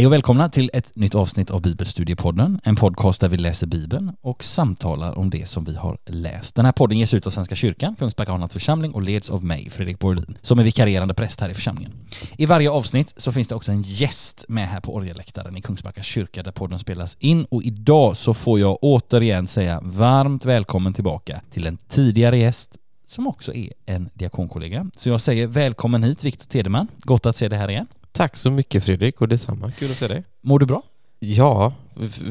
Hej och välkomna till ett nytt avsnitt av Bibelstudiepodden, en podcast där vi läser Bibeln och samtalar om det som vi har läst. Den här podden ges ut av Svenska kyrkan, Kungsbacka Arnats församling och leds av mig, Fredrik Borlin, som är vikarierande präst här i församlingen. I varje avsnitt så finns det också en gäst med här på orgelläktaren i Kungsbacka kyrka där podden spelas in och idag så får jag återigen säga varmt välkommen tillbaka till en tidigare gäst som också är en diakonkollega. Så jag säger välkommen hit Viktor Tedeman. Gott att se dig här igen. Tack så mycket Fredrik och detsamma. Kul att se dig. Mår du bra? Ja,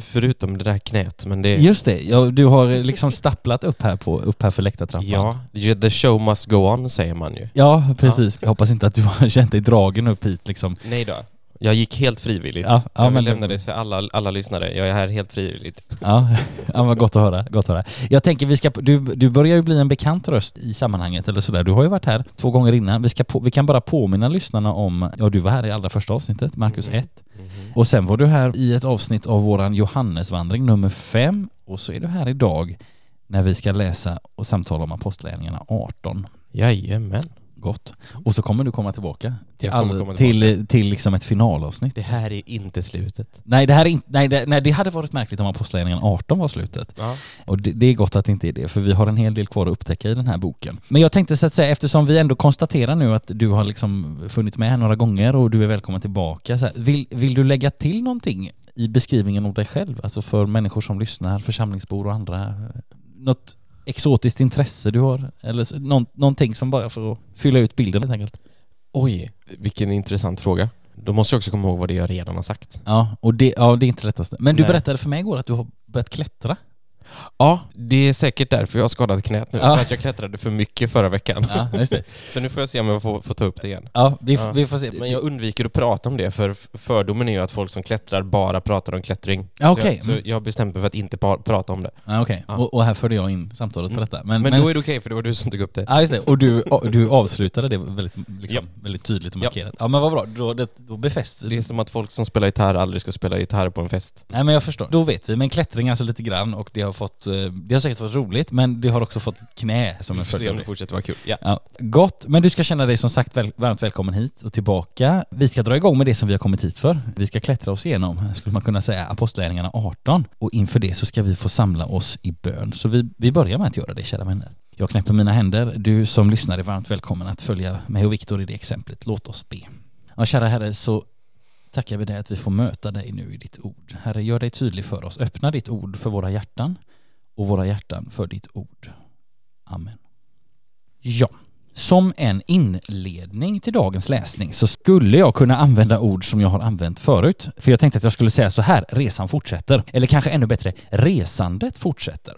förutom det där knät, men det... Just det, ja, du har liksom stapplat upp här, på, upp här för läktartrappan. Ja, the show must go on säger man ju. Ja, precis. Jag hoppas inte att du har känt dig dragen upp hit liksom. Nej då. Jag gick helt frivilligt. Ja, ja, jag vill det- lämna det för alla, alla lyssnare. Jag är här helt frivilligt. Ja, ja men gott att höra, gott att höra. Jag tänker vi ska, du, du börjar ju bli en bekant röst i sammanhanget eller sådär. Du har ju varit här två gånger innan. Vi, ska på, vi kan bara påminna lyssnarna om, ja du var här i allra första avsnittet, Markus Mm. 1. Och sen var du här i ett avsnitt av våran Johannesvandring nummer 5. Och så är du här idag när vi ska läsa och samtala om Apostlagärningarna 18. Jajamän. Gott. Och så kommer du komma tillbaka till, all, komma till, till liksom ett finalavsnitt. Det här är inte slutet. Nej, det här är inte, nej, det, nej, det hade varit märkligt om Apostlagärningarna 18 var slutet. Ja. Och det, det är gott att det inte är det, för vi har en hel del kvar att upptäcka i den här boken. Men jag tänkte så att säga, eftersom vi ändå konstaterar nu att du har liksom funnits med här några gånger och du är välkommen tillbaka, så här, vill, vill du lägga till någonting i beskrivningen av dig själv? Alltså för människor som lyssnar, församlingsbor och andra. Något exotiskt intresse du har? Eller någon, någonting som bara för att fylla ut bilden helt enkelt? Oj, vilken intressant fråga. Då måste jag också komma ihåg vad det är jag redan har sagt. Ja, och det, ja, det är inte lättaste. Men du Nej. berättade för mig igår att du har börjat klättra. Ja, det är säkert därför jag har skadat knät nu. Ja. För att jag klättrade för mycket förra veckan. Ja, just det. Så nu får jag se om jag får, får ta upp det igen. Ja, vi, Ja. vi får se. Men jag undviker att prata om det för fördomen är ju att folk som klättrar bara pratar om klättring. Ja, Så jag, så jag har bestämt mig för att inte prata om det. Ja, Ja. och, och här förde jag in samtalet på Mm. detta. Men, Men, men, då är det okej för det var du som tog upp det. Ja just det, och du, du avslutade det väldigt, liksom, väldigt tydligt och markerat. Ja men vad bra, då, det, då befäster Det är som att folk som spelar gitarr aldrig ska spela gitarr på en fest. Nej men jag förstår. Då vet vi, men klättring alltså lite grann och det har fått, eh, det har säkert varit roligt men det har också fått ett knä som en följd av om det. fortsätter vara kul. Ja. Ja, gott, men du ska känna dig som sagt väl, varmt välkommen hit och tillbaka. Vi ska dra igång med det som vi har kommit hit för. Vi ska klättra oss igenom, skulle man kunna säga, Apostlagärningarna 18 och inför det så ska vi få samla oss i bön. Så vi, vi börjar med att göra det, kära vänner. Jag knäpper mina händer. Du som lyssnar är varmt välkommen att följa mig och Viktor i det exemplet. Låt oss be. Ja, kära Herre, så tackar vi dig att vi får möta dig nu i ditt ord. Herre, gör dig tydlig för oss. Öppna ditt ord för våra hjärtan och våra hjärtan för ditt ord. Amen. Ja, som en inledning till dagens läsning så skulle jag kunna använda ord som jag har använt förut. För jag tänkte att jag skulle säga så här, resan fortsätter. Eller kanske ännu bättre, resandet fortsätter.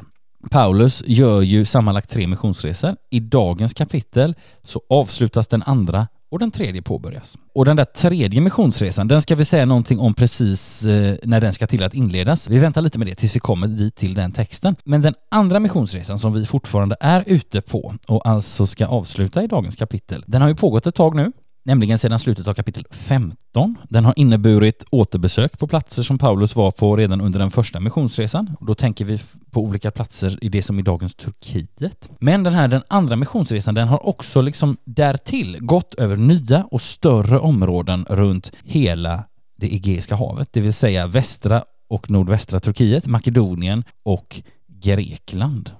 Paulus gör ju sammanlagt tre missionsresor. I dagens kapitel så avslutas den andra och den tredje påbörjas. Och den där tredje missionsresan, den ska vi säga någonting om precis eh, när den ska till att inledas. Vi väntar lite med det tills vi kommer dit till den texten. Men den andra missionsresan som vi fortfarande är ute på och alltså ska avsluta i dagens kapitel, den har ju pågått ett tag nu. Nämligen sedan slutet av kapitel 15. Den har inneburit återbesök på platser som Paulus var på redan under den första missionsresan. Då tänker vi på olika platser i det som är dagens Turkiet. Men den här, den andra missionsresan, den har också liksom därtill gått över nya och större områden runt hela det Egeiska havet, det vill säga västra och nordvästra Turkiet, Makedonien och Grekland.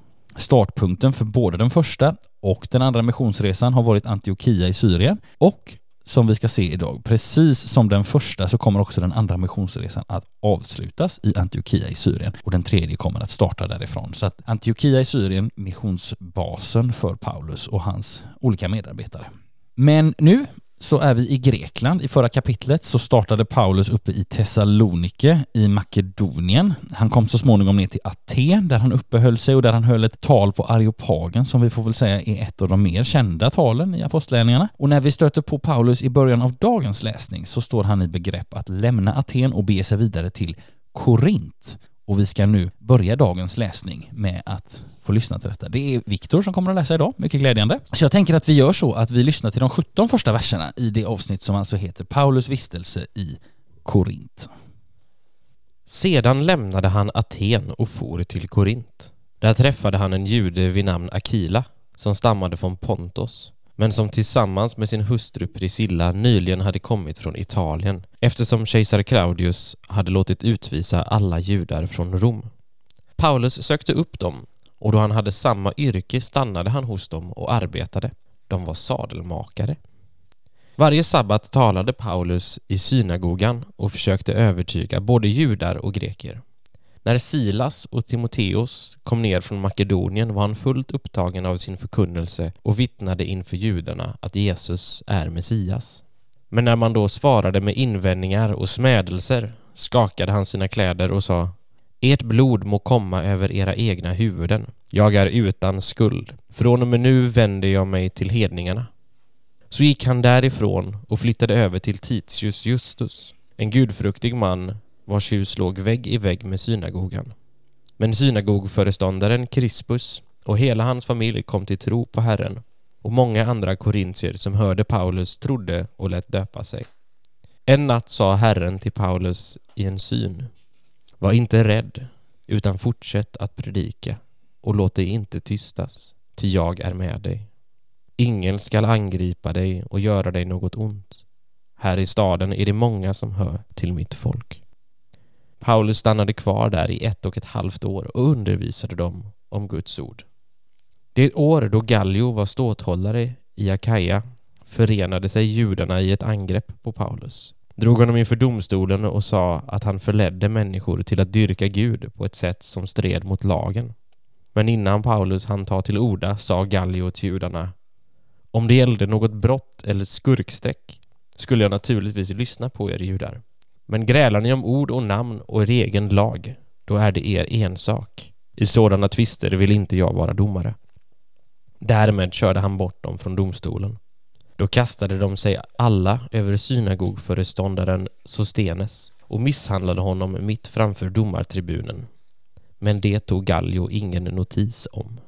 Startpunkten för både den första och den andra missionsresan har varit Antiochia i Syrien och som vi ska se idag, precis som den första så kommer också den andra missionsresan att avslutas i Antiochia i Syrien och den tredje kommer att starta därifrån. Så att Antiochia i Syrien, missionsbasen för Paulus och hans olika medarbetare. Men nu så är vi i Grekland. I förra kapitlet så startade Paulus uppe i Thessalonike i Makedonien. Han kom så småningom ner till Aten där han uppehöll sig och där han höll ett tal på Areopagen som vi får väl säga är ett av de mer kända talen i Apostlagärningarna. Och när vi stöter på Paulus i början av dagens läsning så står han i begrepp att lämna Aten och bege sig vidare till Korint. Och vi ska nu börja dagens läsning med att få lyssna till detta. Det är Viktor som kommer att läsa idag, mycket glädjande. Så jag tänker att vi gör så att vi lyssnar till de 17 första verserna i det avsnitt som alltså heter Paulus vistelse i Korint. Sedan lämnade han Aten och for till Korint. Där träffade han en jude vid namn Akila som stammade från Pontos men som tillsammans med sin hustru Priscilla nyligen hade kommit från Italien eftersom kejsar Claudius hade låtit utvisa alla judar från Rom. Paulus sökte upp dem och då han hade samma yrke stannade han hos dem och arbetade. De var sadelmakare. Varje sabbat talade Paulus i synagogan och försökte övertyga både judar och greker. När Silas och Timoteus kom ner från Makedonien var han fullt upptagen av sin förkunnelse och vittnade inför judarna att Jesus är Messias. Men när man då svarade med invändningar och smädelser skakade han sina kläder och sa Ert blod må komma över era egna huvuden. Jag är utan skuld. Från och med nu vänder jag mig till hedningarna. Så gick han därifrån och flyttade över till Titius Justus, en gudfruktig man vars hus låg vägg i vägg med synagogan. Men synagogföreståndaren Crispus och hela hans familj kom till tro på Herren och många andra korintier som hörde Paulus trodde och lät döpa sig. En natt sa Herren till Paulus i en syn Var inte rädd, utan fortsätt att predika och låt dig inte tystas, ty jag är med dig. Ingen skall angripa dig och göra dig något ont. Här i staden är det många som hör till mitt folk. Paulus stannade kvar där i ett och ett halvt år och undervisade dem om Guds ord. Det år då Gallio var ståthållare i Akaja förenade sig judarna i ett angrepp på Paulus, drog honom inför domstolen och sa att han förledde människor till att dyrka Gud på ett sätt som stred mot lagen. Men innan Paulus hann ta till orda sa Gallio till judarna Om det gällde något brott eller skurkstreck skulle jag naturligtvis lyssna på er judar. Men grälar ni om ord och namn och er egen lag, då är det er ensak. I sådana tvister vill inte jag vara domare. Därmed körde han bort dem från domstolen. Då kastade de sig alla över synagogföreståndaren Sostenes och misshandlade honom mitt framför domartribunen. Men det tog Gallio ingen notis om.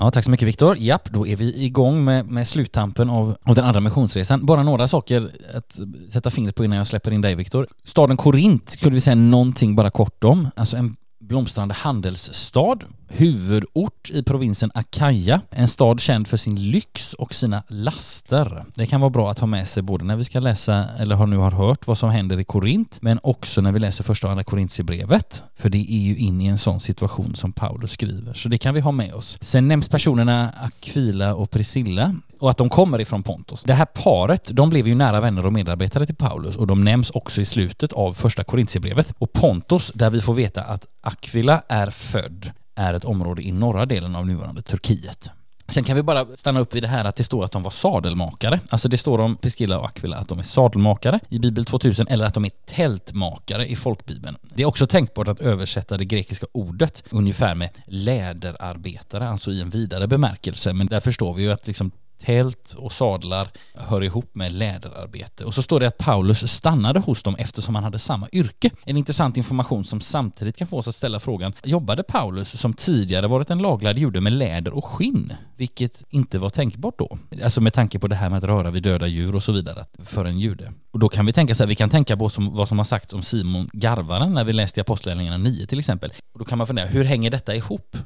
Ja, tack så mycket Viktor. Japp, då är vi igång med, med sluttampen av, av den andra missionsresan. Bara några saker att sätta fingret på innan jag släpper in dig Viktor. Staden Korint skulle vi säga någonting bara kort om. Alltså en blomstrande handelsstad, huvudort i provinsen Akaja, en stad känd för sin lyx och sina laster. Det kan vara bra att ha med sig både när vi ska läsa, eller har nu har hört vad som händer i Korint, men också när vi läser första och andra Korintierbrevet. För det är ju in i en sån situation som Paulus skriver, så det kan vi ha med oss. Sen nämns personerna Aquila och Priscilla och att de kommer ifrån Pontus. Det här paret, de blev ju nära vänner och medarbetare till Paulus och de nämns också i slutet av första Korintierbrevet. Och Pontus, där vi får veta att Aquila är född, är ett område i norra delen av nuvarande Turkiet. Sen kan vi bara stanna upp vid det här att det står att de var sadelmakare. Alltså det står om Priscilla och Aquila att de är sadelmakare i Bibel 2000 eller att de är tältmakare i folkbibeln. Det är också tänkbart att översätta det grekiska ordet ungefär med läderarbetare, alltså i en vidare bemärkelse. Men där förstår vi ju att liksom tält och sadlar hör ihop med läderarbete. Och så står det att Paulus stannade hos dem eftersom han hade samma yrke. En intressant information som samtidigt kan få oss att ställa frågan, jobbade Paulus som tidigare varit en laglärd jude med läder och skinn? Vilket inte var tänkbart då. Alltså med tanke på det här med att röra vid döda djur och så vidare för en jude. Och då kan vi tänka så här, vi kan tänka på som, vad som har sagts om Simon Garvaren när vi läste i Apostlagärningarna 9 till exempel. Och då kan man fundera, hur hänger detta ihop?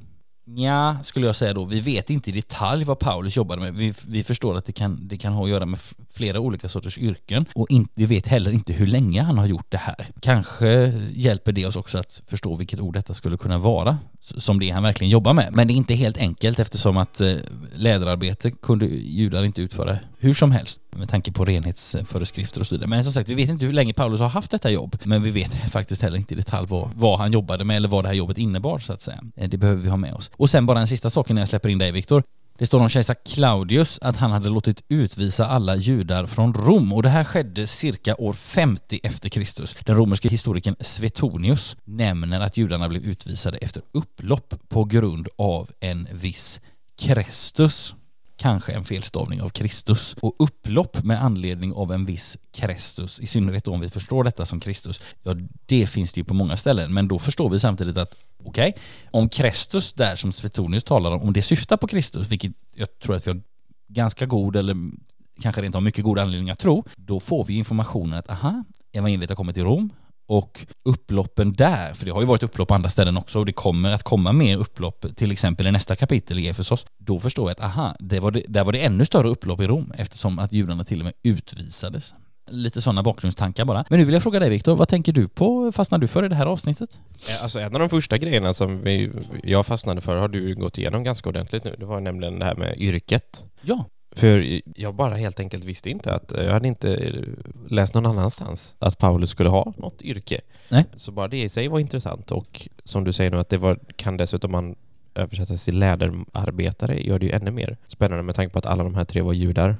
Ja, skulle jag säga då. Vi vet inte i detalj vad Paulus jobbade med. Vi, vi förstår att det kan, det kan ha att göra med flera olika sorters yrken och in, vi vet heller inte hur länge han har gjort det här. Kanske hjälper det oss också att förstå vilket ord detta skulle kunna vara, som det han verkligen jobbar med. Men det är inte helt enkelt eftersom att eh, läderarbete kunde judar inte utföra hur som helst med tanke på renhetsföreskrifter och så vidare. Men som sagt, vi vet inte hur länge Paulus har haft detta jobb, men vi vet faktiskt heller inte i detalj vad, vad han jobbade med eller vad det här jobbet innebar så att säga. Eh, det behöver vi ha med oss. Och sen bara en sista sak innan jag släpper in dig Viktor. Det står om kejsar Claudius att han hade låtit utvisa alla judar från Rom och det här skedde cirka år 50 efter Kristus. Den romerske historikern Svetonius nämner att judarna blev utvisade efter upplopp på grund av en viss Krestus kanske en felstavning av Kristus. Och upplopp med anledning av en viss Kristus, i synnerhet om vi förstår detta som Kristus, ja det finns det ju på många ställen, men då förstår vi samtidigt att okej, okay, om Kristus där som Svetonius talar om, om det syftar på Kristus, vilket jag tror att vi har ganska god eller kanske rent av mycket god anledning att tro, då får vi informationen att aha, evangeliet har kommit till Rom, och upploppen där, för det har ju varit upplopp på andra ställen också och det kommer att komma mer upplopp till exempel i nästa kapitel i Efesos. Då förstår jag att aha, det var det, där var det ännu större upplopp i Rom eftersom att judarna till och med utvisades. Lite sådana bakgrundstankar bara. Men nu vill jag fråga dig Viktor, vad tänker du på, fastnar du för i det här avsnittet? Eh, Alltså en av de första grejerna som vi, jag fastnade för har du gått igenom ganska ordentligt nu. Det var nämligen det här med yrket. Ja. För jag bara helt enkelt visste inte att, jag hade inte läst någon annanstans att Paulus skulle ha något yrke. Nej. Så bara det i sig var intressant och som du säger nu att det var, kan dessutom man översättas till läderarbetare gör det ju ännu mer spännande med tanke på att alla de här tre var judar.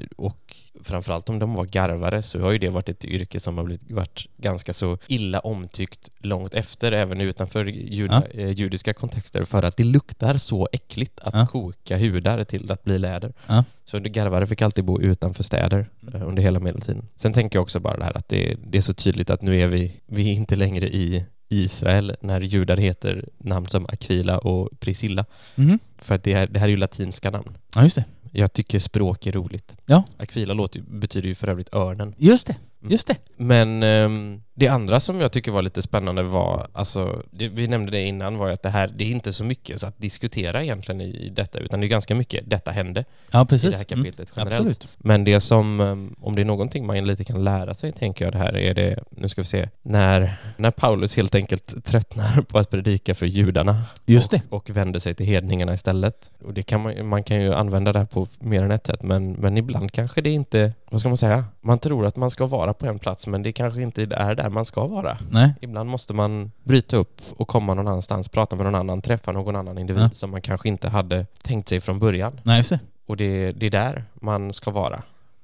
Ja. Och framförallt om de var garvare så har ju det varit ett yrke som har blivit, varit ganska så illa omtyckt långt efter, även utanför juda, eh, judiska kontexter, för att det luktar så äckligt att Ja. koka hudar till att bli läder. Ja. Så garvare fick alltid bo utanför städer eh, under hela medeltiden. Sen tänker jag också bara det här att det, det är så tydligt att nu är vi, vi är inte längre i Israel när judar heter namn som Aquila och Priscilla. Mhm. För att det, här, det här är ju latinska namn. Ja, just det. Jag tycker språk är roligt. Ja. Aquila låter, betyder ju för övrigt örnen. Just det. Just det. Men ehm, det andra som jag tycker var lite spännande var, alltså, det, vi nämnde det innan, var ju att det här, det är inte så mycket så att diskutera egentligen i, i detta, utan det är ganska mycket, detta hände Ja, i precis. det här kapitlet Mm. generellt. Absolut. Men det som, ehm, om det är någonting man lite kan lära sig, tänker jag det här, är det, nu ska vi se, när, när Paulus helt enkelt tröttnar på att predika för judarna Just det. och, och vänder sig till hedningarna istället. Och det kan man, man kan ju använda det här på mer än ett sätt, men, men ibland kanske det inte, vad ska man säga, man tror att man ska vara på en plats, men det kanske inte är där man ska vara. Nej. Ibland måste man bryta upp och komma någon annanstans, prata med någon annan, träffa någon annan individ Ja. som man kanske inte hade tänkt sig från början. Nej, just det. Och det, det är där man ska vara.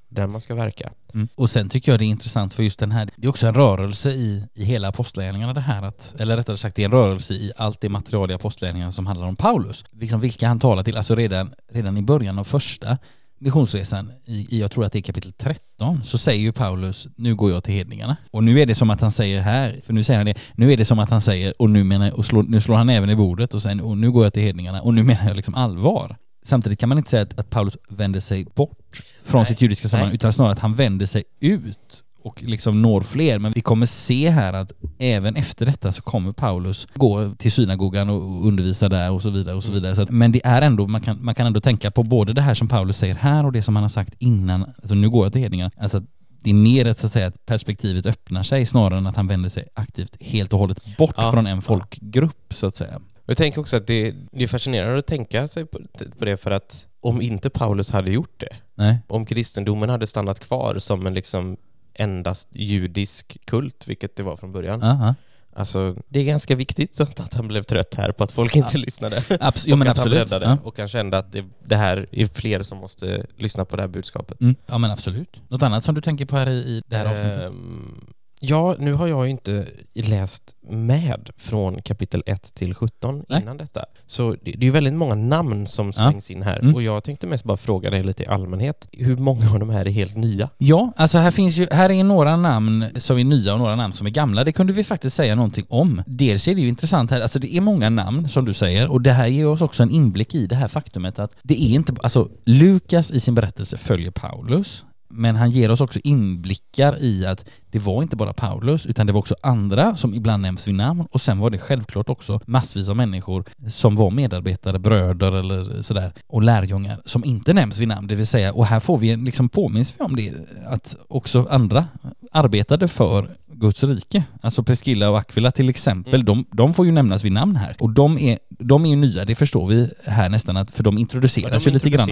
Där man ska verka. Mm. Och sen tycker jag det är intressant för just den här, det är också en rörelse i, i hela apostlagärningarna det här att, eller rättare sagt det är en rörelse i allt det material i apostlagärningarna som handlar om Paulus. Liksom vilka han talar till, alltså redan, redan i början av första missionsresan, i, jag tror att det är kapitel 13, så säger ju Paulus nu går jag till hedningarna. Och nu är det som att han säger här, för nu säger han det, nu är det som att han säger och nu menar och slår, nu slår han även i bordet och säger och nu går jag till hedningarna och nu menar jag liksom allvar. Samtidigt kan man inte säga att, att Paulus vänder sig bort från Nej. sitt judiska sammanhang, utan snarare att han vänder sig ut och liksom når fler. Men vi kommer se här att även efter detta så kommer Paulus gå till synagogan och undervisa där och så vidare och så Mm. vidare. Så att, men det är ändå, man kan, man kan ändå tänka på både det här som Paulus säger här och det som han har sagt innan, alltså nu går jag till hedningarna. Alltså det är mer att, så att säga att perspektivet öppnar sig snarare än att han vänder sig aktivt helt och hållet bort Ja. från en folkgrupp så att säga. Jag tänker också att det, det är fascinerande att tänka sig på, på det för att om inte Paulus hade gjort det, Nej. om kristendomen hade stannat kvar som en liksom endast judisk kult, vilket det var från början. Aha. Alltså, det är ganska viktigt så att han blev trött här på att folk inte Ja. lyssnade. Abs- jo men att han absolut. breddade Ja. och han kände att det, det här är fler som måste lyssna på det här budskapet. Mm. ja men absolut. Något annat som du tänker på här i, i det här avsnittet? Ehm, ja, nu har jag ju inte läst med från kapitel 1 till 17 Nej. innan detta. Så det, är ju väldigt många namn som slängs in här Mm. och jag tänkte mest bara fråga dig lite i allmänhet. Hur många av de här är helt nya? Ja, alltså här finns ju, här är några namn som är nya och några namn som är gamla. Det kunde vi faktiskt säga någonting om. Dels är det ju intressant här, alltså det är många namn som du säger och det här ger oss också en inblick i det här faktumet att det är inte, alltså Lukas i sin berättelse följer Paulus, men han ger oss också inblickar i att det var inte bara Paulus, utan det var också andra som ibland nämns vid namn. Och sen var det självklart också massvis av människor som var medarbetare, bröder eller sådär och lärjungar som inte nämns vid namn, det vill säga, och här får vi en liksom påminns vi om det, att också andra arbetade för Guds rike. Alltså Preskilla och Aquila till exempel, Mm. de, de får ju nämnas vid namn här. Och de är, de är ju nya, det förstår vi här nästan, att, för de introduceras de ju lite grann.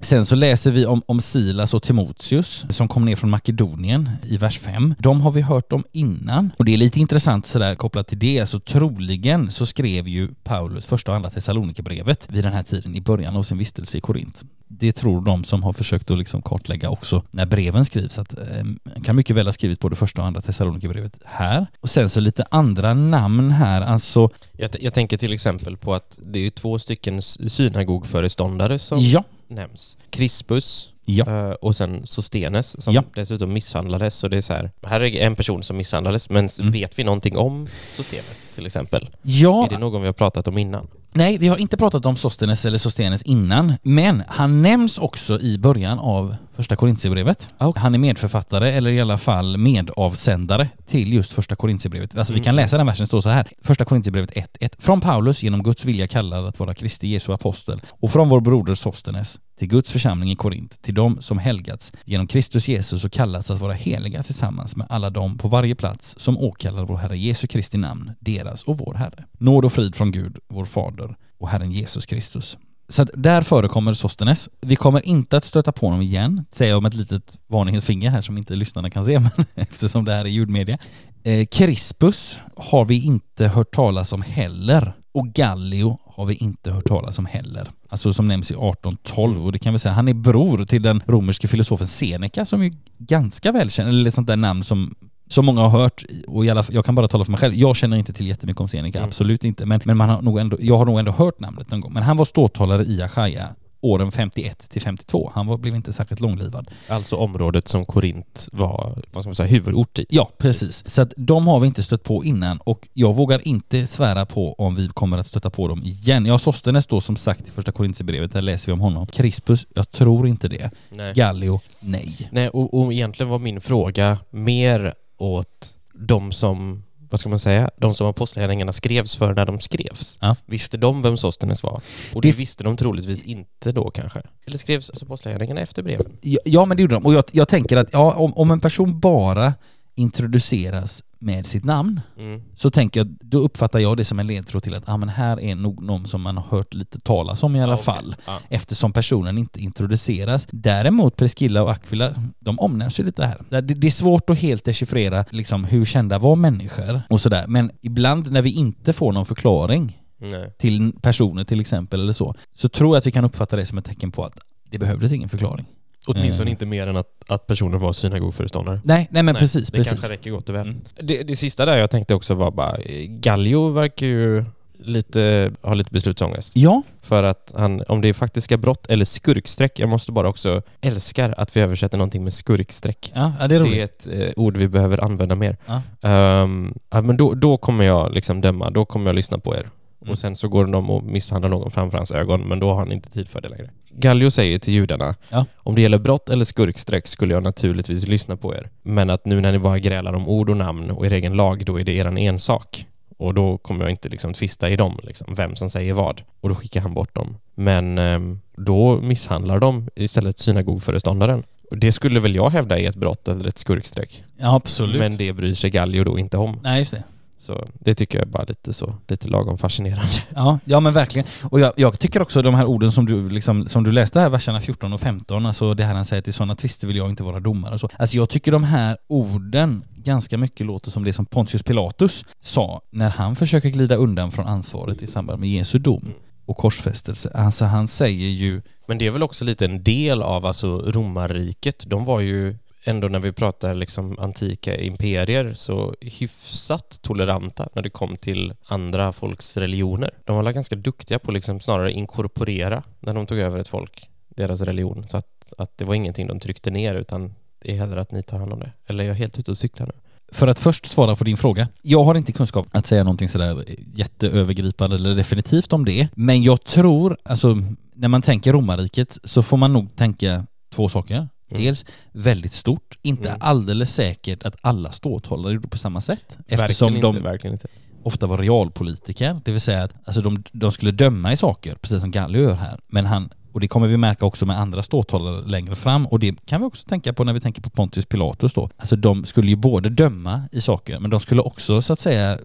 Sen så läser vi om, om Silas och Timoteus som kom ner från Makedonien i vers 5. De har vi hört om innan. Och det är lite intressant sådär kopplat till det, så troligen så skrev ju Paulus första och andra Thessalonikerbrevet vid den här tiden i början av sin vistelse i Korint. Det tror de som har försökt att liksom kartlägga också när breven skrivs, att eh, kan mycket väl ha skrivit både första och andra Thessalonikerbrevet här. Och sen så lite andra namn här, alltså Jag, jag tänker till exempel på att det är två stycken synagogföreståndare som ja, nämns. Crispus ja, eh, och sen Sostenes som Ja. dessutom misshandlades. Så det är så här, här är en person som misshandlades, men Mm. vet vi någonting om Sostenes till exempel? ja. Är det någon vi har pratat om innan? Nej, vi har inte pratat om Sostenes eller Sostenes innan, men han nämns också i början av första Korintierbrevet. Okay. Han är medförfattare, eller i alla fall medavsändare till just första Korintierbrevet. Alltså vi kan Mm. läsa den versen, det står så här. Första Korintierbrevet 1.1. Från Paulus, genom Guds vilja kallad att vara Kristi Jesu apostel, och från vår broder Sostenes, till Guds församling i Korint, till dem som helgats genom Kristus Jesus och kallats att vara heliga tillsammans med alla dem på varje plats som åkallar vår Herre Jesu Kristi namn, deras och vår Herre. Nåd och frid från Gud, vår Fader och Herren Jesus Kristus. Så att där förekommer Sostenes. Vi kommer inte att stöta på honom igen, säger jag med ett litet varningens finger här som inte lyssnarna kan se, men eftersom det här är ljudmedia. Eh, Crispus har vi inte hört talas om heller. Och Gallio har vi inte hört talas om heller. Alltså som nämns i 1812 och det kan vi säga, han är bror till den romerske filosofen Seneca som är ganska välkänd, eller ett sånt där namn som som många har hört, och i alla, jag kan bara tala för mig själv, jag känner inte till jättemycket om Seneca, Mm. absolut inte, men, men man har nog ändå, jag har nog ändå hört namnet någon gång. Men han var ståthållare i Achaia åren 51 till 52. Han var, blev inte särskilt långlivad. Alltså området som Korint var, vad ska man säga, huvudort i. Ja, precis. Så att de har vi inte stött på innan och jag vågar inte svära på om vi kommer att stöta på dem igen. Ja, Sostenes då som sagt i första Korintierbrevet, där läser vi om honom. Crispus, jag tror inte det. Nej. Gallio, nej. Nej, och, och egentligen var min fråga mer åt de som, vad ska man säga, de som apostlagärningarna skrevs för när de skrevs. Ja. Visste de vem Sostenes var? Och det, Det- visste de troligtvis inte då kanske. Eller skrevs alltså apostlagärningarna efter breven? Ja, ja men det gjorde de. Och jag, jag tänker att ja, om, om en person bara introduceras med sitt namn Mm. så tänker jag, då uppfattar jag det som en ledtråd till att ah, men här är nog någon som man har hört lite talas om i alla Ja, okej. fall. Ja. Eftersom personen inte introduceras. Däremot Priscilla och Aquila, de omnämns ju lite här. Det, det är svårt att helt dechiffrera liksom, hur kända var människor och sådär. Men ibland när vi inte får någon förklaring Nej. till personer till exempel eller så, så tror jag att vi kan uppfatta det som ett tecken på att det behövdes ingen förklaring. Åtminstone Eh. inte mer än att, att personen var synagogföreståndare. Nej, nej men Nej, precis, det precis. kanske räcker gott och väl. Mm. Det, det sista där jag tänkte också var bara, Gallio verkar ju lite, ha lite beslutsångest. Ja, För att han, om det är faktiska brott eller skurkstreck, jag måste bara också älskar att vi översätter någonting med skurkstreck. ja, det är Det roligt. är ett eh, ord vi behöver använda mer. Ja. Ja, men då, då kommer jag liksom döma, då kommer jag lyssna på er. Mm. Och sen så går de och misshandlar någon framför hans ögon, men då har han inte tid för det längre. Gallio säger till judarna, Ja. om det gäller brott eller skurkstreck skulle jag naturligtvis lyssna på er. Men att nu när ni bara grälar om ord och namn och er egen lag, då är det eran ensak. Och då kommer jag inte liksom tvista i dem, liksom, vem som säger vad. Och då skickar han bort dem. Men ehm, då misshandlar de istället synagogföreståndaren. Och det skulle väl jag hävda är ett brott eller ett skurkstreck. ja, absolut. Men det bryr sig Gallio då inte om. Nej, just det. Så det tycker jag är bara lite så, lite lagom fascinerande. Ja, ja men verkligen. Och jag, jag tycker också de här orden som du, liksom, som du läste här, verserna 14 och 15, alltså det här han säger i sådana tvister vill jag inte vara domare och så. Alltså jag tycker de här orden ganska mycket låter som det som Pontius Pilatus sa när han försöker glida undan från ansvaret i samband med Jesu dom och korsfästelse. Alltså han säger ju, Men det är väl också lite en del av alltså romarriket. De var ju ändå när vi pratar liksom antika imperier så hyfsat toleranta när det kom till andra folks religioner. De var väl ganska duktiga på liksom snarare inkorporera när de tog över ett folk, deras religion. Så att, att det var ingenting de tryckte ner utan det är hellre att ni tar hand om det. Eller är jag helt ute och cyklar nu? för att först svara på din fråga. Jag har inte kunskap att säga någonting sådär jätteövergripande eller definitivt om det. Men jag tror, alltså när man tänker romarriket så får man nog tänka två saker. Mm. Dels väldigt stort, inte Mm. alldeles säkert att alla ståthållare gjorde på samma sätt. Eftersom verkligen de inte, verkligen inte. ofta var realpolitiker, det vill säga att alltså de, de skulle döma i saker, precis som Gallio gör här. Men han, och det kommer vi märka också med andra ståthållare längre fram, och det kan vi också tänka på när vi tänker på Pontius Pilatus då. Alltså de skulle ju både döma i saker, men de skulle också så att säga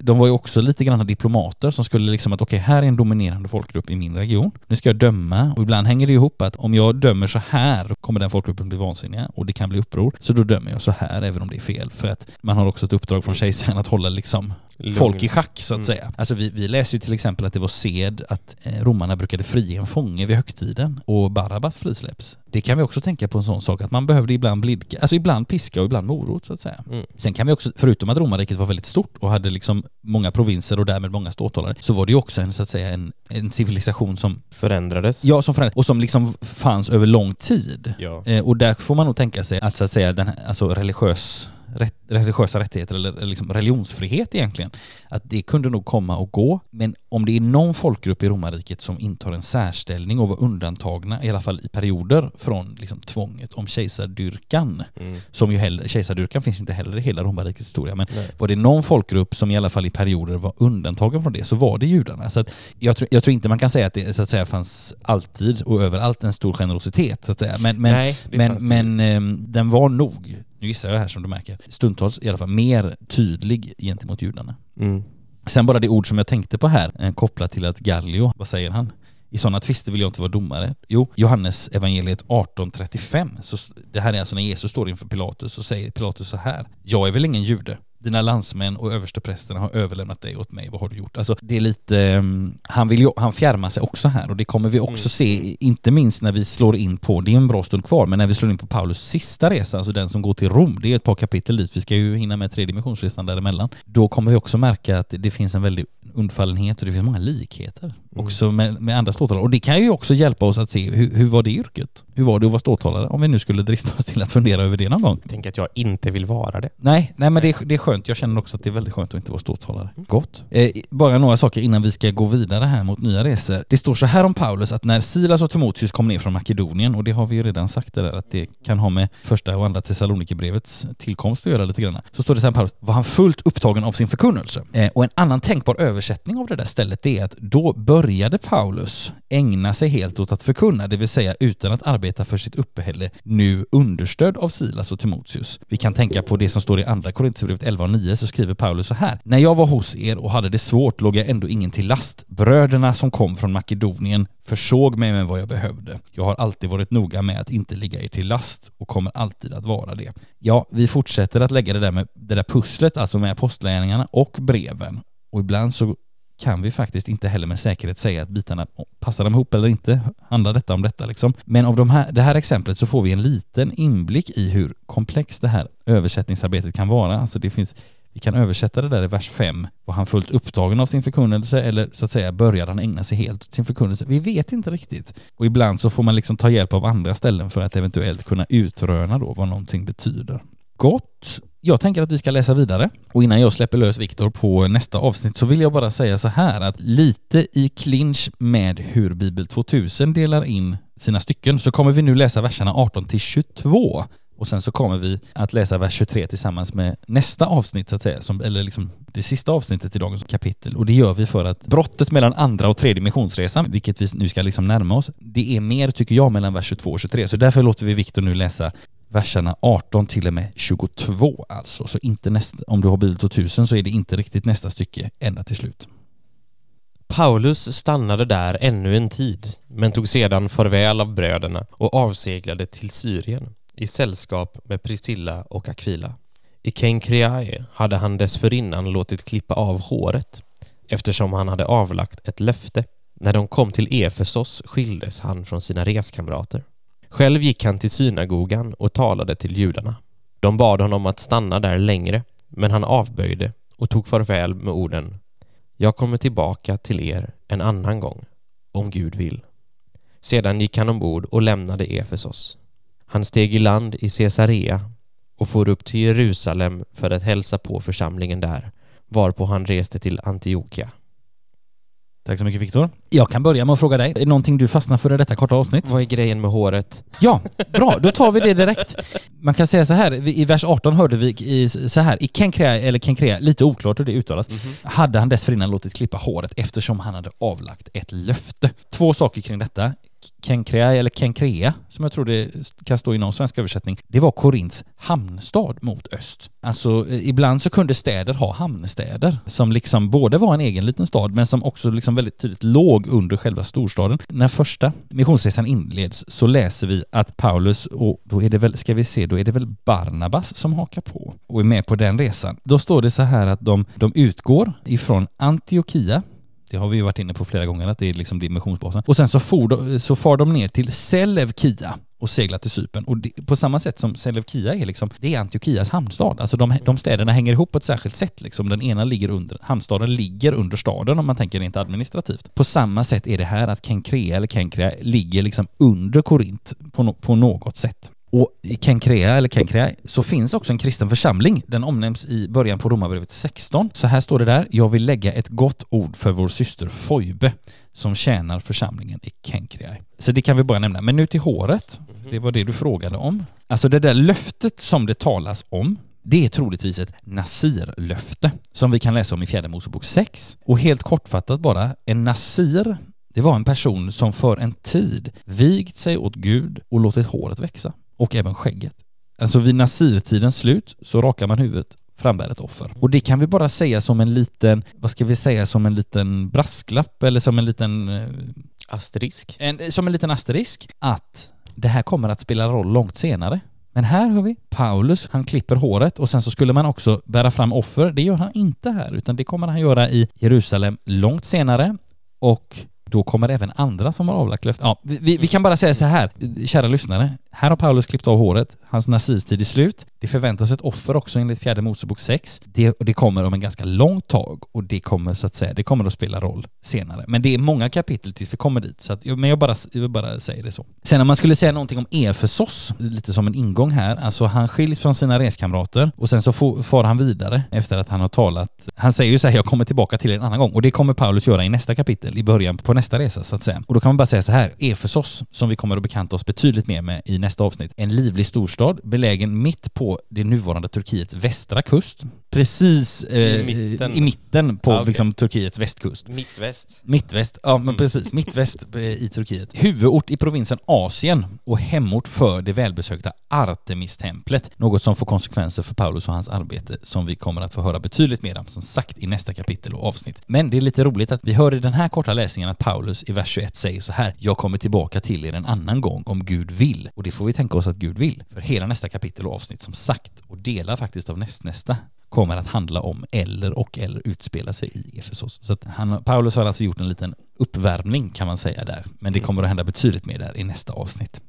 de var ju också lite grann diplomater som skulle liksom att okej, här är en dominerande folkgrupp i min region. Nu ska jag döma och ibland hänger det ihop att om jag dömer så här kommer den folkgruppen bli vansinniga och det kan bli uppror. Så då dömer jag så här även om det är fel. För att man har också ett uppdrag från kejsaren att hålla liksom Lugn. folk i schack så att Mm. säga. Alltså vi, vi läser ju till exempel att det var sed att eh, romarna brukade frige en fånge vid högtiden och Barabbas frisläpps. Det kan vi också tänka på en sån sak att man behövde ibland blidka, alltså ibland piska och ibland morot så att säga. Mm. Sen kan vi också, förutom att romarriket var väldigt stort och hade liksom många provinser och därmed många ståthållare, så var det ju också en så att säga en, en civilisation som, Förändrades. ja som förändrades, och som liksom fanns över lång tid. ja. Eh, och där får man nog tänka sig att så att säga den här, alltså religiös rätt, religiösa rättigheter eller, eller liksom religionsfrihet egentligen. Att det kunde nog komma och gå. Men om det är någon folkgrupp i romarriket som intar en särställning och var undantagna, i alla fall i perioder, från liksom tvånget om kejsardyrkan, Mm. som ju heller, kejsardyrkan finns ju inte heller i hela romarrikets historia, men Nej. var det någon folkgrupp som i alla fall i perioder var undantagen från det så var det judarna. Så att jag, tror, jag tror inte man kan säga att det så att säga fanns alltid och överallt en stor generositet så att säga. Men, men, Nej, men, men ehm, den var nog, nu gissar jag här som du märker, stundtals i alla fall mer tydlig gentemot judarna. Mm. Sen bara det ord som jag tänkte på här, eh, kopplat till att Gallio, vad säger han? I sådana tvister vill jag inte vara domare. Jo, Johannes evangeliet 18.35. Så det här är alltså när Jesus står inför Pilatus så säger Pilatus så här. Jag är väl ingen jude? Dina landsmän och översteprästerna har överlämnat dig åt mig. Vad har du gjort? Alltså det är lite, ehm, han vill ju, han fjärmar sig också här och det kommer vi också se, inte minst när vi slår in på, det är en bra stund kvar, men när vi slår in på Paulus sista resa, alltså den som går till Rom, det är ett par kapitel dit, vi ska ju hinna med tredje missionsresan däremellan. Då kommer vi också märka att det finns en väldig undfallenhet och det finns många likheter också med, med andra ståthållare. Och det kan ju också hjälpa oss att se hur, hur var det yrket? Hur var det att vara ståthållare? Om vi nu skulle drista oss till att fundera över det någon gång. Tänk att jag inte vill vara det. Nej, nej men det är, det är skönt. Jag känner också att det är väldigt skönt att inte vara ståthållare. Gott. Eh, bara några saker innan vi ska gå vidare här mot nya resor. Det står så här om Paulus att när Silas och Timoteus kom ner från Makedonien, och det har vi ju redan sagt det där att det kan ha med första och andra Thessalonikerbrevets tillkomst att göra lite grann. Så står det så här Paulus, var han fullt upptagen av sin förkunnelse. Eh, och en annan tänkbar översättning av det där stället det är att då började Paulus ägna sig helt åt att förkunna, det vill säga utan att arbeta för sitt uppehälle, nu understödd av Silas och Timoteus. Vi kan tänka på det som står i andra Korinthierbrevet 11 och 9 så skriver Paulus så här. När jag var hos er och hade det svårt låg jag ändå ingen till last. Bröderna som kom från Makedonien försåg mig med vad jag behövde. Jag har alltid varit noga med att inte ligga er till last och kommer alltid att vara det. Ja, vi fortsätter att lägga det där med det där pusslet, alltså med apostlagärningarna och breven. Och ibland så kan vi faktiskt inte heller med säkerhet säga att bitarna passar de ihop eller inte. Handlar detta om detta liksom? Men av de här, det här exemplet så får vi en liten inblick i hur komplext det här översättningsarbetet kan vara. Alltså det finns, vi kan översätta det där i vers 5. Var han fullt upptagen av sin förkunnelse eller så att säga började han ägna sig helt åt sin förkunnelse? Vi vet inte riktigt. Och ibland så får man liksom ta hjälp av andra ställen för att eventuellt kunna utröna då vad någonting betyder. Gott. Jag tänker att vi ska läsa vidare och innan jag släpper lös Viktor på nästa avsnitt så vill jag bara säga så här att lite i clinch med hur Bibel 2000 delar in sina stycken så kommer vi nu läsa verserna 18 till 22 och sen så kommer vi att läsa vers 23 tillsammans med nästa avsnitt så att säga, som, eller liksom det sista avsnittet i dagens kapitel. Och det gör vi för att brottet mellan andra och tredje missionsresan, vilket vi nu ska liksom närma oss, det är mer tycker jag mellan vers 22 och 23. Så därför låter vi Viktor nu läsa verserna 18 till och med 22 alltså. Så inte nästa, om du har Bibel 2000 så är det inte riktigt nästa stycke ända till slut. Paulus stannade där ännu en tid, men tog sedan farväl av bröderna och avseglade till Syrien i sällskap med Priscilla och Aquila. I Kenkreae hade han dessförinnan låtit klippa av håret eftersom han hade avlagt ett löfte. När de kom till Efesos skildes han från sina reskamrater. Själv gick han till synagogan och talade till judarna. De bad honom att stanna där längre, men han avböjde och tog farväl med orden jag kommer tillbaka till er en annan gång, om Gud vill. Sedan gick han ombord och lämnade Efesos. Han steg i land i Caesarea och for upp till Jerusalem för att hälsa på församlingen där, varpå han reste till Antiochia. Tack så mycket Viktor. Jag kan börja med att fråga dig, är det någonting du fastnar för i detta korta avsnitt? Vad är grejen med håret? Ja, bra. Då tar vi det direkt. Man kan säga så här, i vers 18 hörde vi i, så här, i Kenkrea, eller Kenkrea, lite oklart hur det uttalas, hade han dessförinnan låtit klippa håret eftersom han hade avlagt ett löfte. Två saker kring detta. Kenkrea, eller Kenkrea, som jag tror det kan stå i någon svensk översättning, det var Korints hamnstad mot öst. Alltså eh, ibland så kunde städer ha hamnstäder som liksom både var en egen liten stad men som också liksom väldigt tydligt låg under själva storstaden. När första missionsresan inleds så läser vi att Paulus, och då är det väl, ska vi se, då är det väl Barnabas som hakar på och är med på den resan. Då står det så här att de, de utgår ifrån Antiochia det har vi ju varit inne på flera gånger att det är liksom dimensionsbasen. Och sen så, for de, så far de ner till Selevkia och seglar till Cypern. Och det, på samma sätt som Selevkia är liksom, det är Antiochias hamnstad. Alltså de, de städerna hänger ihop på ett särskilt sätt liksom. Den ena ligger under, hamnstaden ligger under staden om man tänker rent administrativt. På samma sätt är det här att Kenkrea eller Kenkrea ligger liksom under Korint på, no, på något sätt. Och i Kenkrea, eller Kenkrea, så finns också en kristen församling. Den omnämns i början på Romarbrevet 16. Så här står det där, jag vill lägga ett gott ord för vår syster Foibe som tjänar församlingen i Kenkrea. Så det kan vi bara nämna. Men nu till håret. Det var det du frågade om. Alltså det där löftet som det talas om, det är troligtvis ett nasirlöfte som vi kan läsa om i fjärde Mosebok 6. Och helt kortfattat bara, en nasir, det var en person som för en tid vigt sig åt Gud och låtit håret växa och även skägget. Alltså vid nasirtidens slut så rakar man huvudet frambär ett offer. Och det kan vi bara säga som en liten, vad ska vi säga, som en liten brasklapp eller som en liten... eh, Asterisk. En, som en liten asterisk att det här kommer att spela roll långt senare. Men här hör vi Paulus, han klipper håret och sen så skulle man också bära fram offer. Det gör han inte här, utan det kommer han göra i Jerusalem långt senare och då kommer även andra som har avlagt löften. Ja, vi, vi- kan bara säga så här, kära lyssnare. Här har Paulus klippt av håret, hans nazisttid är slut. Det förväntas ett offer också enligt fjärde Mosebok 6. Det, det kommer om en ganska lång tag och det kommer så att säga, det kommer att spela roll senare. Men det är många kapitel tills vi kommer dit, så att, men jag bara, jag vill bara säga det så. Sen om man skulle säga någonting om Efesos, lite som en ingång här, alltså han skiljs från sina reskamrater och sen så får- far han vidare efter att han har talat. Han säger ju så här, jag kommer tillbaka till er en annan gång och det kommer Paulus göra i nästa kapitel, i början på nästa resa så att säga. Och då kan man bara säga så här, Efesos, som vi kommer att bekanta oss betydligt mer med i nästa avsnitt, en livlig storstad belägen mitt på det nuvarande Turkiets västra kust. Precis eh, I mitten. i mitten på Ja, okej. liksom, Turkiets västkust. Mittväst. Mittväst, ja men precis. Mittväst eh, i Turkiet. Huvudort i provinsen Asien och hemort för det välbesökta Artemistemplet. Något som får konsekvenser för Paulus och hans arbete som vi kommer att få höra betydligt mer om som sagt i nästa kapitel och avsnitt. Men det är lite roligt att vi hör i den här korta läsningen att Paulus i vers 21 säger så här Jag kommer tillbaka till er en annan gång om Gud vill. Och det får vi tänka oss att Gud vill. För hela nästa kapitel och avsnitt som sagt och delar faktiskt av nästnästa kommer att handla om eller och eller utspela sig i Efesos. Så han, Paulus har alltså gjort en liten uppvärmning kan man säga där. Men det kommer att hända betydligt mer där i nästa avsnitt.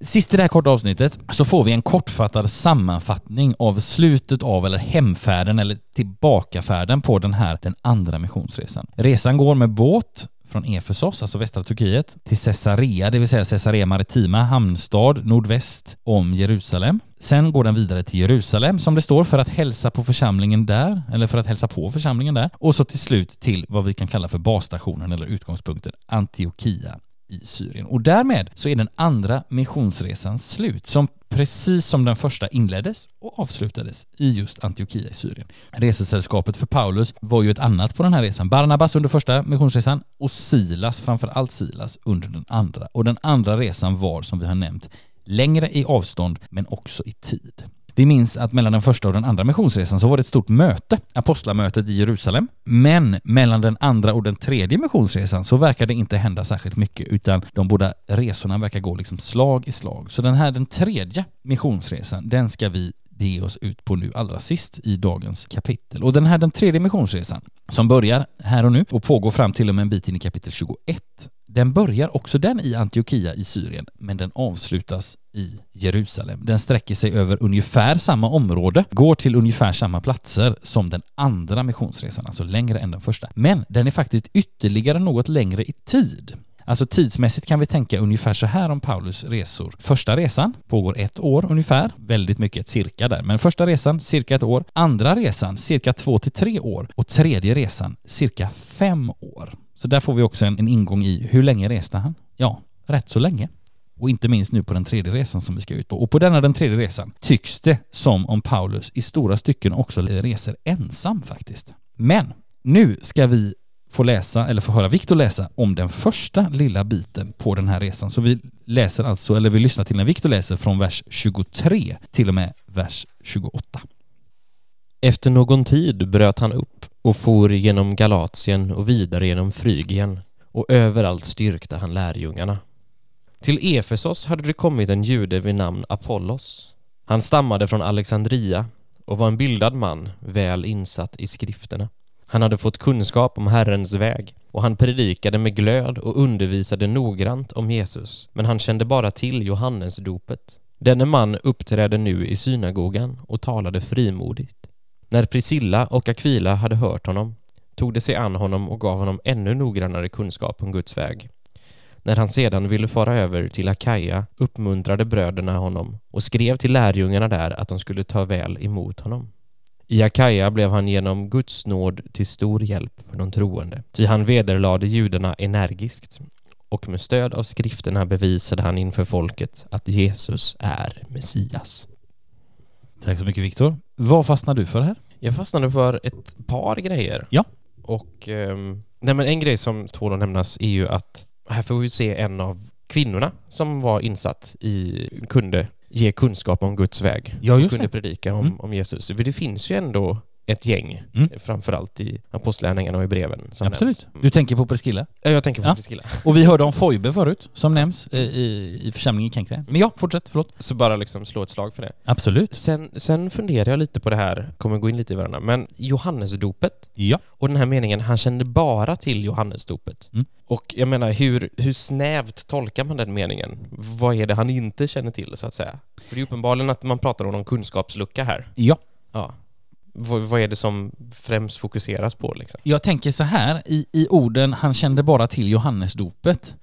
Sist i det här korta avsnittet så får vi en kortfattad sammanfattning av slutet av eller hemfärden eller tillbakafärden på den här, den andra missionsresan. Resan går med båt från Efesos, alltså västra Turkiet, till Caesarea, det vill säga Caesarea Maritima, hamnstad nordväst om Jerusalem. Sen går den vidare till Jerusalem, som det står, för att hälsa på församlingen där, eller för att hälsa på församlingen där. Och så till slut till vad vi kan kalla för basstationen eller utgångspunkten, Antiochia i Syrien. Och därmed så är den andra missionsresan slut, som precis som den första inleddes och avslutades i just Antiochia i Syrien. Resesällskapet för Paulus var ju ett annat på den här resan. Barnabas under första missionsresan och Silas, framför allt Silas, under den andra. Och den andra resan var, som vi har nämnt, längre i avstånd men också i tid. Vi minns att mellan den första och den andra missionsresan så var det ett stort möte, apostlamötet i Jerusalem. Men mellan den andra och den tredje missionsresan så verkar det inte hända särskilt mycket utan de båda resorna verkar gå liksom slag i slag. Så den här, den tredje missionsresan, den ska vi bege oss ut på nu allra sist i dagens kapitel. Och den här, den tredje missionsresan, som börjar här och nu och pågår fram till och med en bit in i kapitel 21, den börjar också den i Antiochia i Syrien, men den avslutas i Jerusalem. Den sträcker sig över ungefär samma område, går till ungefär samma platser som den andra missionsresan, alltså längre än den första. Men den är faktiskt ytterligare något längre i tid. Alltså tidsmässigt kan vi tänka ungefär så här om Paulus resor. Första resan pågår ett år ungefär, väldigt mycket cirka där, men första resan cirka ett år, andra resan cirka två till tre år och tredje resan cirka fem år. Så där får vi också en, en ingång i hur länge reste han? Ja, rätt så länge. Och inte minst nu på den tredje resan som vi ska ut på. Och på denna den tredje resan tycks det som om Paulus i stora stycken också reser ensam faktiskt. Men nu ska vi få läsa, eller få höra Viktor läsa om den första lilla biten på den här resan. Så vi läser alltså, eller vi lyssnar till när Viktor läser från vers 23 till och med vers 28. Efter någon tid bröt han upp och for genom Galatien och vidare genom Frygien och överallt styrkte han lärjungarna. Till Efesos hade det kommit en jude vid namn Apollos. Han stammade från Alexandria och var en bildad man, väl insatt i skrifterna. Han hade fått kunskap om Herrens väg och han predikade med glöd och undervisade noggrant om Jesus, men han kände bara till Johannes dopet. Denne man uppträdde nu i synagogan och talade frimodigt. När Priscilla och Aquila hade hört honom tog de sig an honom och gav honom ännu noggrannare kunskap om Guds väg. När han sedan ville fara över till Akaja uppmuntrade bröderna honom och skrev till lärjungarna där att de skulle ta väl emot honom. I Akaja blev han genom Guds nåd till stor hjälp för de troende, ty han vederlade judarna energiskt och med stöd av skrifterna bevisade han inför folket att Jesus är Messias. Tack så mycket Viktor. Vad fastnar du för här? Jag fastnade för ett par grejer. Ja. Och ehm, nej men en grej som tål att nämnas är ju att här får vi se en av kvinnorna som var insatt i, kunde ge kunskap om Guds väg. Ja, just kunde det. predika om, Mm. om Jesus. För det finns ju ändå ett gäng, Mm. framförallt i apostlärningarna och i breven. Absolut. Nämns. Du tänker på Priscilla? Ja, jag tänker på Ja. Priscilla. Och vi hörde om Foibe förut, som nämns i, i församlingen Kenkre. Men ja, fortsätt, förlåt. Så bara liksom slå ett slag för det. Absolut. Sen, sen funderar jag lite på det här, kommer gå in lite i varandra, men Johannesdopet Ja. och den här meningen, han kände bara till Johannesdopet. Mm. Och jag menar, hur, hur snävt tolkar man den meningen? Vad är det han inte känner till, så att säga? För det är uppenbarligen att man pratar om någon kunskapslucka här. Ja. Ja. Vad, vad är det som främst fokuseras på liksom? Jag tänker så här, i, i orden han kände bara till Johannesdopet.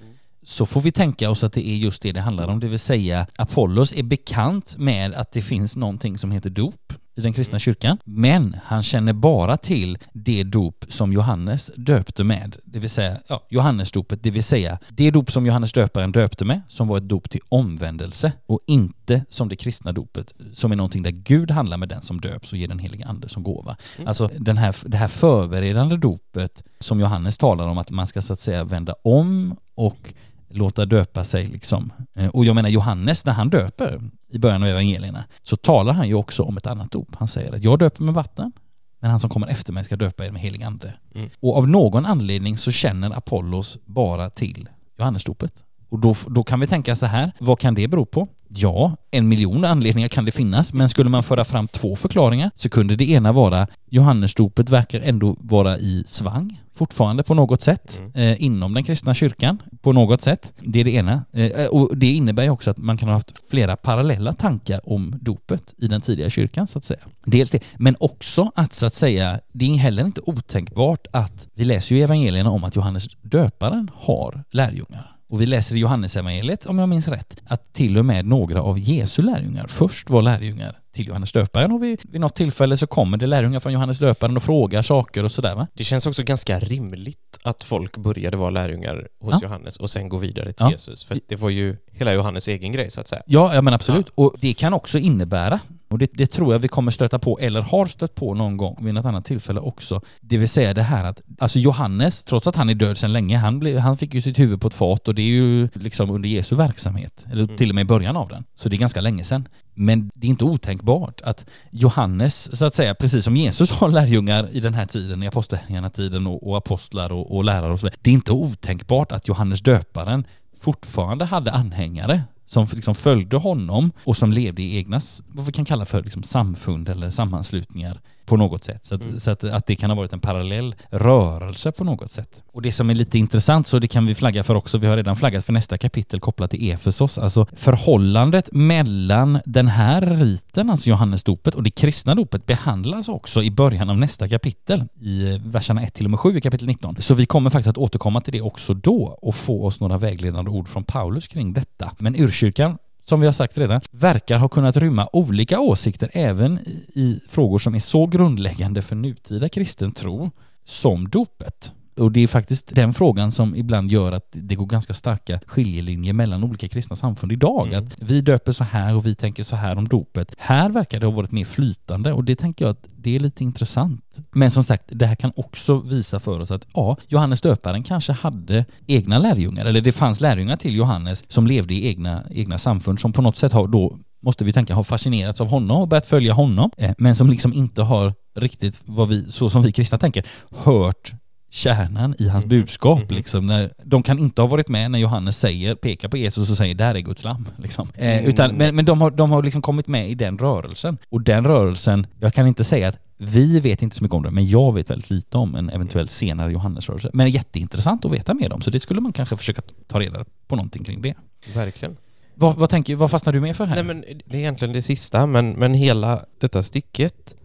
Så får vi tänka oss att det är just det det handlar om, det vill säga Apollos är bekant med att det finns någonting som heter dop i den kristna kyrkan, men han känner bara till det dop som Johannes döpte med, det vill säga ja, Johannesdopet, det vill säga det dop som Johannes döparen döpte med, som var ett dop till omvändelse och inte som det kristna dopet, som är någonting där Gud handlar med den som döps och ger den heliga ande som gåva. Mm. Alltså den här, det här förberedande dopet som Johannes talar om att man ska så att säga vända om och låta döpa sig liksom. Eh, Och jag menar Johannes, när han döper i början av evangelierna, så talar han ju också om ett annat dop. Han säger att jag döper med vatten, men han som kommer efter mig ska döpa er med helig ande. Mm. Och av någon anledning så känner Apollos bara till Johannesdopet. Och då, då kan vi tänka så här, vad kan det bero på? Ja, en miljon anledningar kan det finnas, men skulle man föra fram två förklaringar så kunde det ena vara Johannesdopet verkar ändå vara i svang fortfarande på något sätt Mm. eh, inom den kristna kyrkan på något sätt. Det är det ena. Eh, och det innebär ju också att man kan ha haft flera parallella tankar om dopet i den tidiga kyrkan så att säga. Dels det, men också att så att säga, det är heller inte otänkbart att vi läser ju evangelierna om att Johannes döparen har lärjungar. Och vi läser i Johannesevangeliet, om jag minns rätt, att till och med några av Jesu lärjungar först var lärjungar till Johannes döparen och vid, vid något tillfälle så kommer det lärjungar från Johannes döparen och frågar saker och sådär va? Det känns också ganska rimligt att folk började vara lärjungar hos Ja. Johannes och sen gå vidare till Ja. Jesus. För det var ju hela Johannes egen grej så att säga. Ja, ja men absolut. Och det kan också innebära, och det, det tror jag vi kommer stöta på, eller har stött på någon gång vid något annat tillfälle också, det vill säga det här att, alltså Johannes, trots att han är död sedan länge, han, blev, han fick ju sitt huvud på ett fat och det är ju liksom under Jesu verksamhet, eller Mm. till och med i början av den. Så det är ganska länge sedan. Men det är inte otänkbart att Johannes, så att säga, precis som Jesus har lärjungar i den här tiden, i apostlagärningarna-tiden och, och apostlar och, och lärare och så vidare. Det är inte otänkbart att Johannes döparen fortfarande hade anhängare som liksom följde honom och som levde i egna, vad vi kan kalla för liksom samfund eller sammanslutningar på något sätt. Så, att, Mm. så att, att det kan ha varit en parallell rörelse på något sätt. Och det som är lite intressant, så det kan vi flagga för också, vi har redan flaggat för nästa kapitel kopplat till Efesos, alltså förhållandet mellan den här riten, alltså Johannesdopet, och det kristna dopet behandlas också i början av nästa kapitel, i verserna 1 till och med 7 i kapitel 19. Så vi kommer faktiskt att återkomma till det också då och få oss några vägledande ord från Paulus kring detta. Men urkyrkan som vi har sagt redan, verkar ha kunnat rymma olika åsikter även i, frågor som är så grundläggande för nutida kristen tro som dopet. Och det är faktiskt den frågan som ibland gör att det går ganska starka skiljelinjer mellan olika kristna samfund idag. Mm. Att vi döper så här och vi tänker så här om dopet. Här verkar det ha varit mer flytande och det tänker jag att det är lite intressant. Men som sagt, det här kan också visa för oss att ja, Johannes döparen kanske hade egna lärjungar, eller det fanns lärjungar till Johannes som levde i egna, egna samfund som på något sätt har då måste vi tänka, har fascinerats av honom och börjat följa honom, eh, men som liksom inte har riktigt, vad vi, så som vi kristna tänker, hört kärnan i hans Mhm. budskap. Mhm. Liksom, när, de kan inte ha varit med när Johannes säger, pekar på Jesus och säger där är Guds lamm. Liksom. Eh, Mm. utan, men men de, har, de har liksom kommit med i den rörelsen. Och den rörelsen, jag kan inte säga att vi vet inte så mycket om det, men jag vet väldigt lite om en eventuell senare Johannesrörelse. Men det är jätteintressant att veta mer om, så det skulle man kanske försöka ta reda på någonting kring det. Verkligen. Vad, vad, tänker, vad fastnar du med för här? Nej men det är egentligen det sista, men, men hela detta stycket Mm.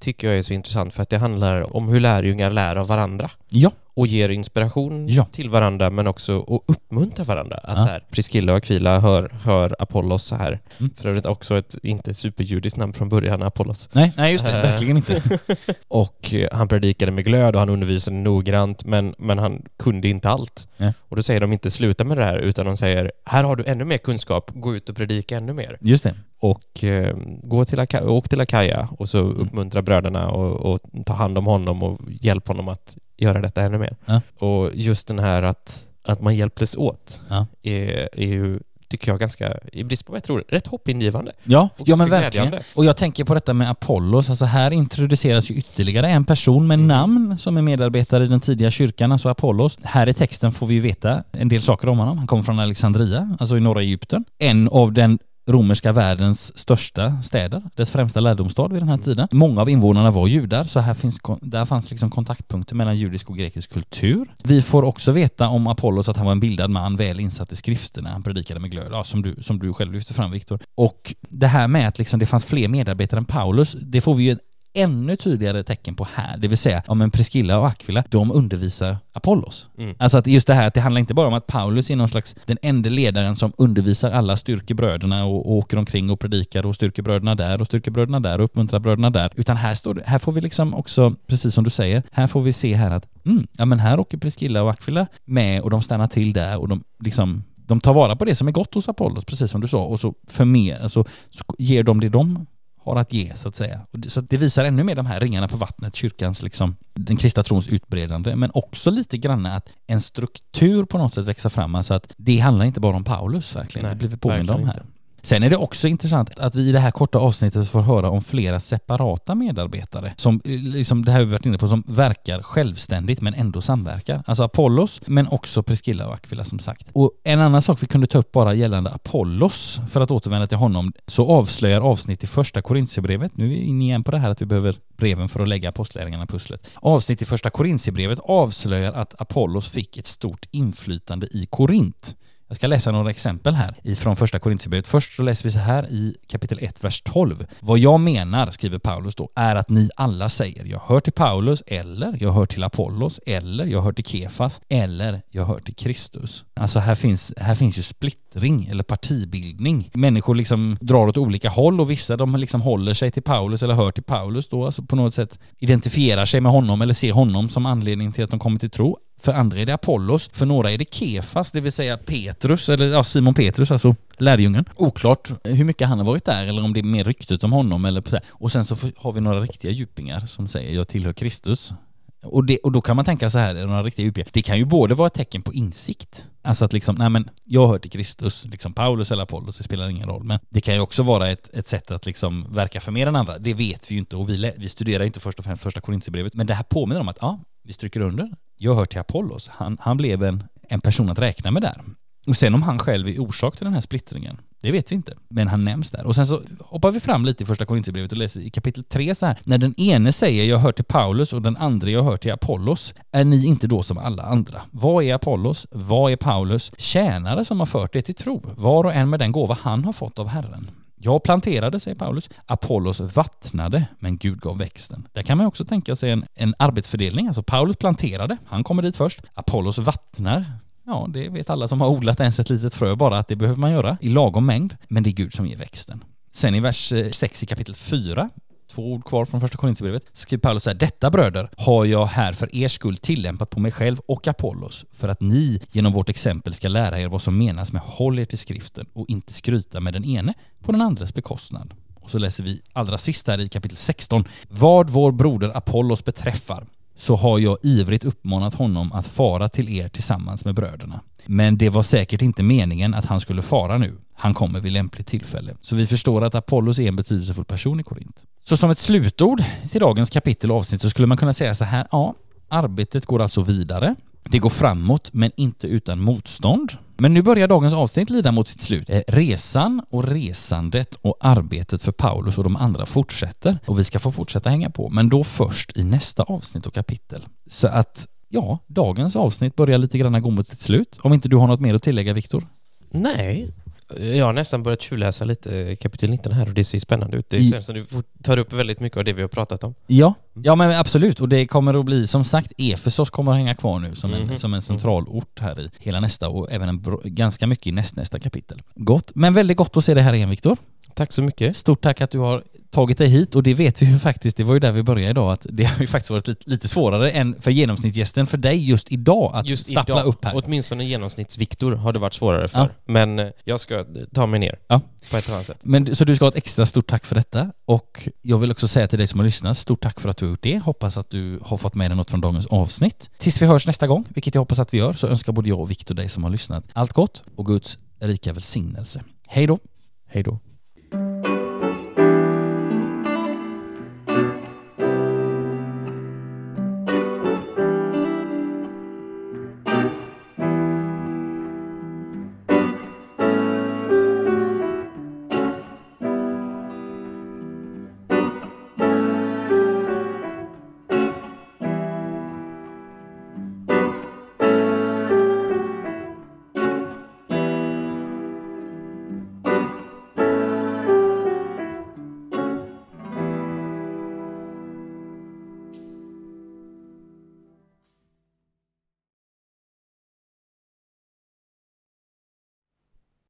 Tycker jag är så intressant för att det handlar om hur lärjungar lär av varandra Ja, och ger inspiration Ja. till varandra men också att uppmuntra varandra. Att Ja. så här, Priscilla och Aquila hör, hör Apollos så här. Mm. För övrigt också ett inte superjudiskt namn från början, Apollos. nej, nej just det, Eh. verkligen inte. Och eh, han predikade med glöd och han undervisade noggrant men, men han kunde inte allt. Nej. Och då säger de inte sluta med det här utan de säger här har du ännu mer kunskap, gå ut och predika ännu mer. Just det. Och eh, gå till Aka- åk till Akaja och så Mm. uppmuntra bröderna och, och ta hand om honom och hjälp honom att göra detta ännu mer. Ja. Och just den här att, att man hjälptes åt Ja. är, är ju, tycker jag, ganska, i brist på jag tror, rätt hoppingivande. Ja, ja men verkligen. glädjande. Och jag tänker på detta med Apollos, alltså här introduceras ju ytterligare en person med Mm. namn som är medarbetare i den tidiga kyrkan, alltså Apollos. Här i texten får vi ju veta en del saker om honom. Han kommer från Alexandria, alltså i norra Egypten. En av den romerska världens största städer, dess främsta lärdomsstad vid den här tiden. Många av invånarna var judar, så här finns, där fanns liksom kontaktpunkter mellan judisk och grekisk kultur. Vi får också veta om Apollos att han var en bildad man, väl insatt i skrifterna. Han predikade med glöd, ja, som, du, som du själv lyfte fram Viktor. Och det här med att liksom det fanns fler medarbetare än Paulus, det får vi ju ännu tydligare tecken på här. Det vill säga, ja men Priscilla och Aquila, de undervisar Apollos. Mm. Alltså att just det här att det handlar inte bara om att Paulus är någon slags den enda ledaren som undervisar alla styrkebröderna och, och åker omkring och predikar och styrker bröderna där och styrker bröderna där och uppmuntrar bröderna där. Utan här står det, här får vi liksom också, precis som du säger, här får vi se här att mm, ja men här åker Priscilla och Aquila med och de stannar till där och de liksom de tar vara på det som är gott hos Apollos, precis som du sa, och så förmer, alltså, så ger de det de har att ge så att säga. Så det visar ännu mer de här ringarna på vattnet, kyrkans liksom, den kristna trons utbredande, men också lite grann att en struktur på något sätt växer fram, alltså att det handlar inte bara om Paulus verkligen, Nej, det blir vi påminda om här. Sen är det också intressant att vi i det här korta avsnittet får höra om flera separata medarbetare som, eh, liksom det här har vi varit inne på, som verkar självständigt men ändå samverkar. Alltså Apollos, men också Priscilla och Aquila som sagt. Och en annan sak vi kunde ta upp bara gällande Apollos, för att återvända till honom, så avslöjar avsnitt i första Korintierbrevet, nu är vi inne igen på det här att vi behöver breven för att lägga apostlärningarna pusslet. Avsnitt i första Korintierbrevet avslöjar att Apollos fick ett stort inflytande i Korint. Jag ska läsa några exempel här ifrån första Korintierbrevet. Först så läser vi så här i kapitel 1, vers 12. Vad jag menar, skriver Paulus då, är att ni alla säger jag hör till Paulus, eller jag hör till Apollos, eller jag hör till Kefas, eller jag hör till Kristus. Alltså här finns, här finns ju splittring eller partibildning. Människor liksom drar åt olika håll och vissa de liksom håller sig till Paulus eller hör till Paulus då, alltså på något sätt identifierar sig med honom eller ser honom som anledning till att de kommer till tro. För andra är det Apollos, för några är det Kefas, det vill säga Petrus, eller ja, Simon Petrus, alltså lärjungen. Oklart hur mycket han har varit där eller om det är mer ryktet om honom eller så. Och sen så har vi några riktiga djupingar som säger jag tillhör Kristus. Och, det, och då kan man tänka så här, några riktiga djupingar. Det kan ju både vara ett tecken på insikt, alltså att liksom, nej men jag hör till Kristus, liksom Paulus eller Apollos, det spelar ingen roll. Men det kan ju också vara ett, ett sätt att liksom verka för mer än andra. Det vet vi ju inte och vi, vi studerar ju inte först och främst första Korintierbrevet. Men det här påminner om att ja, vi stryker under. Jag hör till Apollos. Han, han blev en, en person att räkna med där. Och sen om han själv är orsak till den här splittringen, det vet vi inte. Men han nämns där. Och sen så hoppar vi fram lite i första Korintierbrevet och läser i kapitel 3 så här. När den ene säger jag hör till Paulus och den andra jag hör till Apollos, är ni inte då som alla andra? Vad är Apollos? Vad är Paulus? Tjänare som har fört er till tro, var och en med den gåva han har fått av Herren. Jag planterade, säger Paulus. Apollos vattnade, men Gud gav växten. Där kan man också tänka sig en, en arbetsfördelning. Alltså Paulus planterade, han kommer dit först. Apollos vattnar. Ja, det vet alla som har odlat ens ett litet frö bara att det behöver man göra i lagom mängd. Men det är Gud som ger växten. Sen i vers eh, 6 i kapitel 4 två ord kvar från första Korintierbrevet, skriver Paulus så här, detta bröder har jag här för er skull tillämpat på mig själv och Apollos, för att ni genom vårt exempel ska lära er vad som menas med håll er till skriften och inte skryta med den ene på den andres bekostnad. Och så läser vi allra sist här i kapitel 16. Vad vår broder Apollos beträffar så har jag ivrigt uppmanat honom att fara till er tillsammans med bröderna. Men det var säkert inte meningen att han skulle fara nu. Han kommer vid lämpligt tillfälle. Så vi förstår att Apollos är en betydelsefull person i Korint. Så som ett slutord till dagens kapitel och avsnitt så skulle man kunna säga så här, ja, arbetet går alltså vidare. Det går framåt, men inte utan motstånd. Men nu börjar dagens avsnitt lida mot sitt slut. Eh, resan och resandet och arbetet för Paulus och de andra fortsätter. Och vi ska få fortsätta hänga på, men då först i nästa avsnitt och kapitel. Så att, ja, dagens avsnitt börjar lite grann gå mot sitt slut. Om inte du har något mer att tillägga, Viktor? Nej, jag har nästan börjat tjuvläsa lite kapitel 19 här och det ser spännande ut. Det känns som du tar upp väldigt mycket av det vi har pratat om. Ja, ja men absolut. Och det kommer att bli, som sagt, Efesos kommer att hänga kvar nu som, en, som en central ort här i hela nästa och även en ganska mycket i nästnästa kapitel. Gott. Men väldigt gott att se dig här igen Viktor. Tack så mycket. Stort tack att du har tagit dig hit och det vet vi ju faktiskt, det var ju där vi började idag, att det har ju faktiskt varit lite, lite svårare än för genomsnittsgästen för dig just idag att Just stappla idag, upp här. åtminstone genomsnittsviktor har det varit svårare för. Ja. Men eh, jag ska ta mig ner Ja. på ett annat sätt. Men, så du ska ha ett extra stort tack för detta och jag vill också säga till dig som har lyssnat, stort tack för att du har gjort det. Hoppas att du har fått med dig något från dagens avsnitt. Tills vi hörs nästa gång, vilket jag hoppas att vi gör, så önskar både jag och Viktor dig som har lyssnat allt gott och Guds rika välsignelse. Hej då! Hej då.